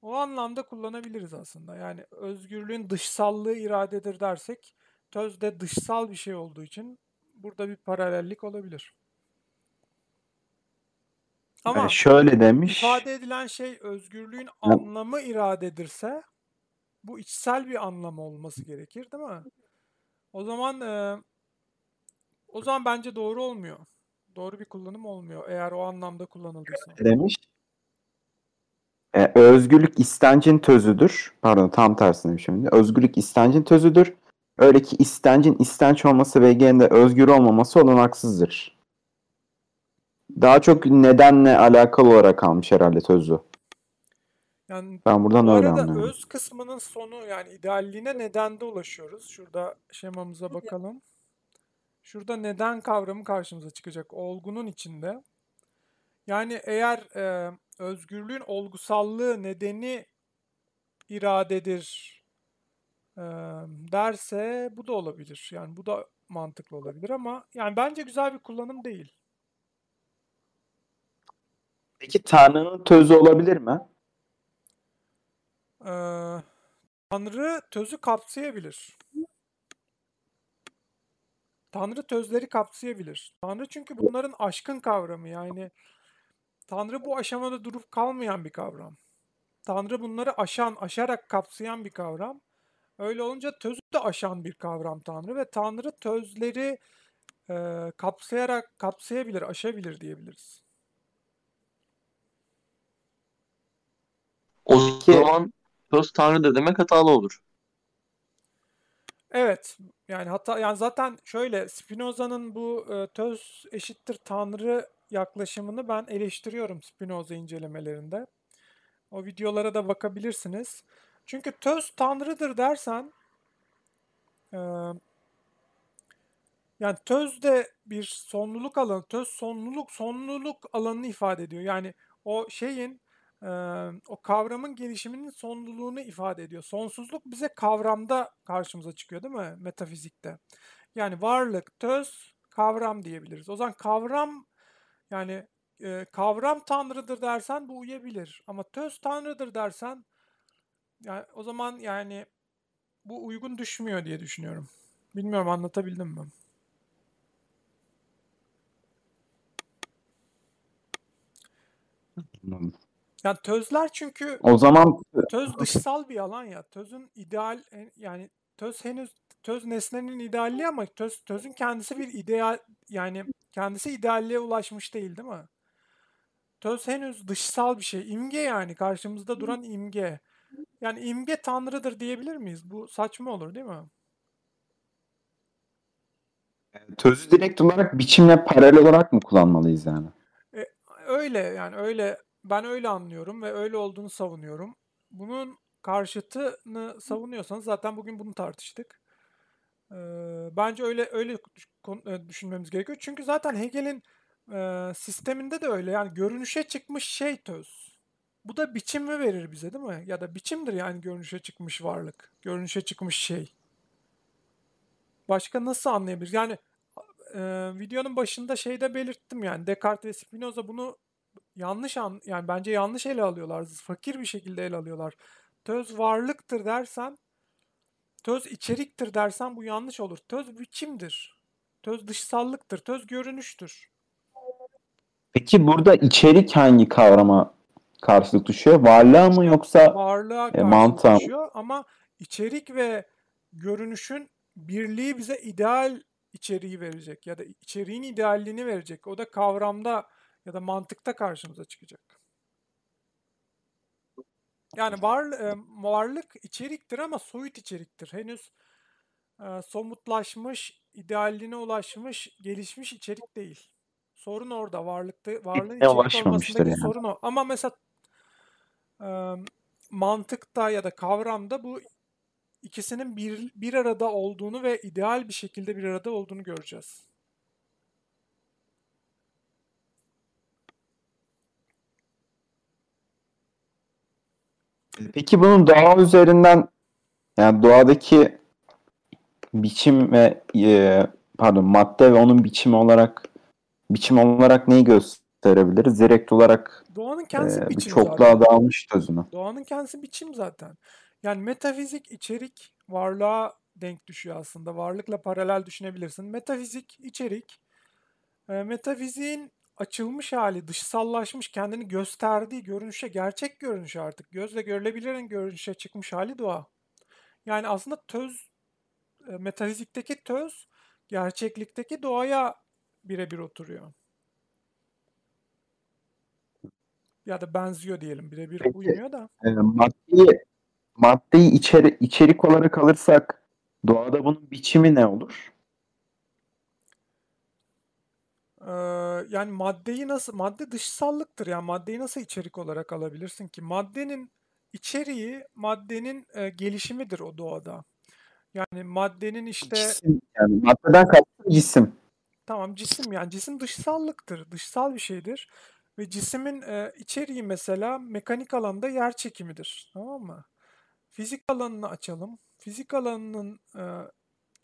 O anlamda kullanabiliriz aslında. Yani özgürlüğün dışsallığı iradedir dersek töz de dışsal bir şey olduğu için burada bir paralellik olabilir. Ama Yani şöyle demiş. ifade edilen şey özgürlüğün anlamı iradedirse bu içsel bir anlamı olması gerekir, değil mi? O zaman e, o zaman bence doğru olmuyor. Doğru bir kullanım olmuyor eğer o anlamda kullanıldıysa. demiş. E, özgürlük istencin tözüdür. Pardon tam tersine şimdi. Özgürlük istencin tözüdür. Öyle ki istencin istenç olması ve gene özgür olmaması olanaksızdır. Daha çok nedenle alakalı olarak almış herhalde tözü. Yani Ben buradan bu öyle arada anlıyorum. öz kısmının sonu yani idealliğine nedende ulaşıyoruz. Şurada şemamıza bakalım. Şurada neden kavramı karşımıza çıkacak olgunun içinde. Yani eğer e, özgürlüğün olgusallığı nedeni iradedir e, derse bu da olabilir. Yani bu da mantıklı olabilir ama yani bence güzel bir kullanım değil. Peki Tanrı'nın tözü olabilir mi? Ee, Tanrı tözü kapsayabilir. Tanrı tözleri kapsayabilir. Tanrı çünkü bunların aşkın kavramı yani Tanrı bu aşamada durup kalmayan bir kavram. Tanrı bunları aşan, aşarak kapsayan bir kavram. Öyle olunca tözü de aşan bir kavram Tanrı ve Tanrı tözleri e, kapsayarak kapsayabilir, aşabilir diyebiliriz. O Peki- zaman söz tanrıdır demek hatalı olur. Evet. Yani hatta yani zaten şöyle Spinoza'nın bu e, töz eşittir tanrı yaklaşımını ben eleştiriyorum Spinoza incelemelerinde. O videolara da bakabilirsiniz. Çünkü töz tanrıdır dersen e, yani töz de bir sonluluk alanı. Töz sonluluk sonluluk alanını ifade ediyor. Yani o şeyin e, o kavramın gelişiminin sonluluğunu ifade ediyor. Sonsuzluk bize kavramda karşımıza çıkıyor değil mi? Metafizikte. Yani varlık, töz, kavram diyebiliriz. O zaman kavram yani e, kavram tanrıdır dersen bu uyabilir. Ama töz tanrıdır dersen yani o zaman yani bu uygun düşmüyor diye düşünüyorum. Bilmiyorum anlatabildim mi? Yani tözler çünkü O zaman töz dışsal bir alan ya. Tözün ideal e, yani töz henüz töz nesnenin idealliği ama töz tözün kendisi bir ideal yani kendisi idealliğe ulaşmış değil değil mi? Töz henüz dışsal bir şey. İmge yani karşımızda duran imge. Yani imge tanrıdır diyebilir miyiz? Bu saçma olur değil mi? tözü direkt olarak biçimle paralel olarak mı kullanmalıyız yani? Öyle yani öyle ben öyle anlıyorum ve öyle olduğunu savunuyorum. Bunun karşıtını savunuyorsanız zaten bugün bunu tartıştık. Ee, bence öyle öyle e, düşünmemiz gerekiyor. Çünkü zaten Hegel'in e, sisteminde de öyle. Yani görünüşe çıkmış şey töz. Bu da biçimi verir bize değil mi? Ya da biçimdir yani görünüşe çıkmış varlık. Görünüşe çıkmış şey. Başka nasıl anlayabiliriz? Yani e, videonun başında şeyde belirttim yani Descartes ve Spinoza bunu yanlış an yani bence yanlış ele alıyorlar. Fakir bir şekilde ele alıyorlar. Töz varlıktır dersen töz içeriktir dersen bu yanlış olur. Töz biçimdir. Töz dışsallıktır. Töz görünüştür. Peki burada içerik hangi kavrama karşılık düşüyor? Varlığa mı yoksa Varlığa E, mantığa- düşüyor ama içerik ve görünüşün birliği bize ideal içeriği verecek ya da içeriğin idealliğini verecek. O da kavramda ya da mantıkta karşımıza çıkacak. Yani var, varlık içeriktir ama soyut içeriktir. Henüz e, somutlaşmış, idealliğine ulaşmış, gelişmiş içerik değil. Sorun orada. Varlıkta, varlığın içerik olmasındaki yani. sorun o. Ama mesela e, mantıkta ya da kavramda bu ikisinin bir, bir arada olduğunu ve ideal bir şekilde bir arada olduğunu göreceğiz. Peki bunun doğa üzerinden yani doğadaki biçim ve e, pardon madde ve onun biçimi olarak biçim olarak neyi gösterebiliriz? Direkt olarak Doğanın e, kendisi bir biçim zaten. çokluğa dağılmış tözünü. Doğanın kendisi biçim zaten. Yani metafizik içerik varlığa denk düşüyor aslında. Varlıkla paralel düşünebilirsin. Metafizik içerik e, metafiziğin açılmış hali, dışsallaşmış, kendini gösterdiği görünüşe, gerçek görünüşe artık gözle görülebilen görünüşe çıkmış hali doğa. Yani aslında töz e, metafizikteki töz gerçeklikteki doğaya birebir oturuyor. Ya da benziyor diyelim. Birebir Peki. uymuyor da. E, maddeyi maddeyi içeri, içerik olarak alırsak doğada bunun biçimi ne olur? Ee, yani maddeyi nasıl madde dışsallıktır yani maddeyi nasıl içerik olarak alabilirsin ki? Maddenin içeriği maddenin e, gelişimidir o doğada. Yani maddenin işte Cisim yani maddeden kastım cisim. tamam cisim yani cisim dışsallıktır dışsal bir şeydir ve cismin e, içeriği mesela mekanik alanda yer çekimidir tamam mı? Fizik alanını açalım. Fizik alanının e,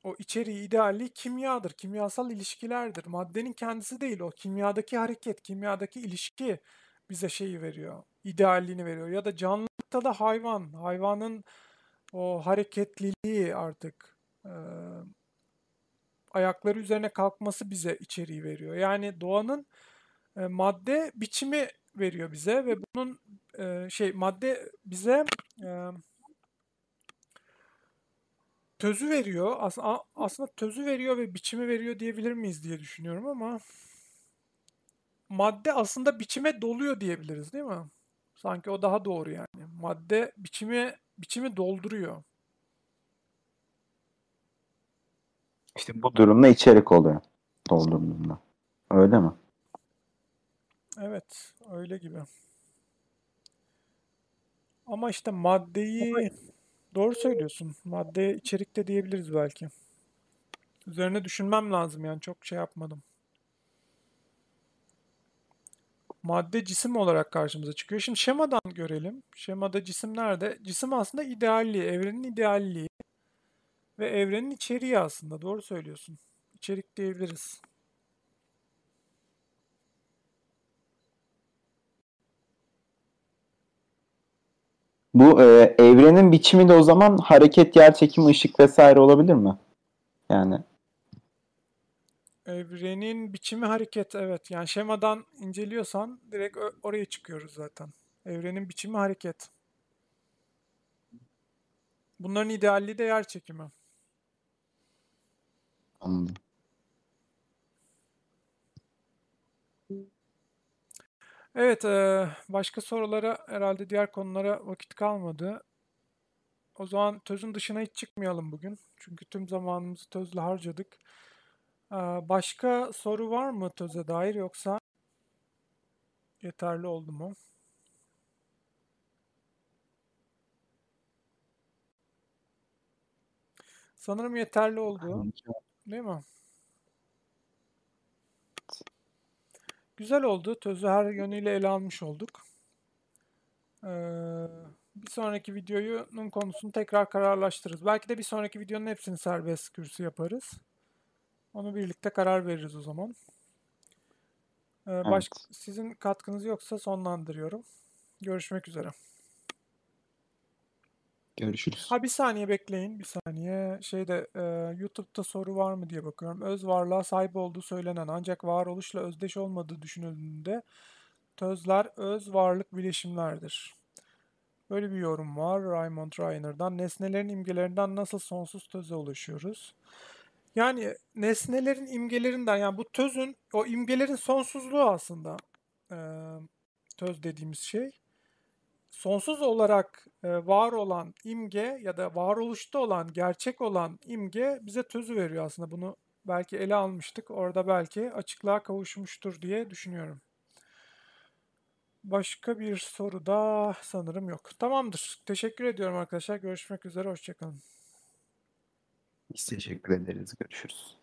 o içeriği, idealliği kimyadır, kimyasal ilişkilerdir. Maddenin kendisi değil o. Kimyadaki hareket, kimyadaki ilişki bize şeyi veriyor, idealliğini veriyor. Ya da canlılıkta da hayvan, hayvanın o hareketliliği artık e, ayakları üzerine kalkması bize içeriği veriyor. Yani doğanın e, madde biçimi veriyor bize ve bunun e, şey madde bize e, tözü veriyor. As a- aslında tözü veriyor ve biçimi veriyor diyebilir miyiz diye düşünüyorum ama madde aslında biçime doluyor diyebiliriz değil mi? Sanki o daha doğru yani. Madde biçimi biçimi dolduruyor. İşte bu durumda içerik oluyor. Doldurduğunda. Öyle mi? Evet, öyle gibi. Ama işte maddeyi doğru söylüyorsun. Madde içerik de diyebiliriz belki. Üzerine düşünmem lazım yani çok şey yapmadım. Madde cisim olarak karşımıza çıkıyor. Şimdi şemadan görelim. Şemada cisim nerede? Cisim aslında idealliği, evrenin idealliği ve evrenin içeriği aslında. Doğru söylüyorsun. İçerik diyebiliriz. Bu e, evrenin biçimi de o zaman hareket, yer çekimi, ışık vesaire olabilir mi? Yani Evrenin biçimi hareket evet. Yani şemadan inceliyorsan direkt oraya çıkıyoruz zaten. Evrenin biçimi hareket. Bunların idealliği de yer çekimi. anladım. Evet, başka sorulara herhalde diğer konulara vakit kalmadı. O zaman tözün dışına hiç çıkmayalım bugün. Çünkü tüm zamanımızı tözle harcadık. Başka soru var mı töze dair yoksa yeterli oldu mu? Sanırım yeterli oldu, değil mi? Güzel oldu. Tözü her yönüyle ele almış olduk. Ee, bir sonraki videonun konusunu tekrar kararlaştırırız. Belki de bir sonraki videonun hepsini serbest kürsü yaparız. Onu birlikte karar veririz o zaman. Ee, başka, sizin katkınız yoksa sonlandırıyorum. Görüşmek üzere. Görüşürüz. Ha bir saniye bekleyin, bir saniye. Şeyde e, YouTube'da soru var mı diye bakıyorum. Öz varlığa sahip olduğu söylenen ancak varoluşla özdeş olmadığı düşünüldüğünde tözler öz varlık bileşimlerdir. Böyle bir yorum var Raymond Reiner'dan. Nesnelerin imgelerinden nasıl sonsuz töze ulaşıyoruz? Yani nesnelerin imgelerinden yani bu tözün o imgelerin sonsuzluğu aslında e, töz dediğimiz şey sonsuz olarak e, var olan imge ya da varoluşta olan, gerçek olan imge bize tözü veriyor aslında. Bunu belki ele almıştık. Orada belki açıklığa kavuşmuştur diye düşünüyorum. Başka bir soru da sanırım yok. Tamamdır. Teşekkür ediyorum arkadaşlar. Görüşmek üzere. Hoşçakalın. Biz teşekkür ederiz. Görüşürüz.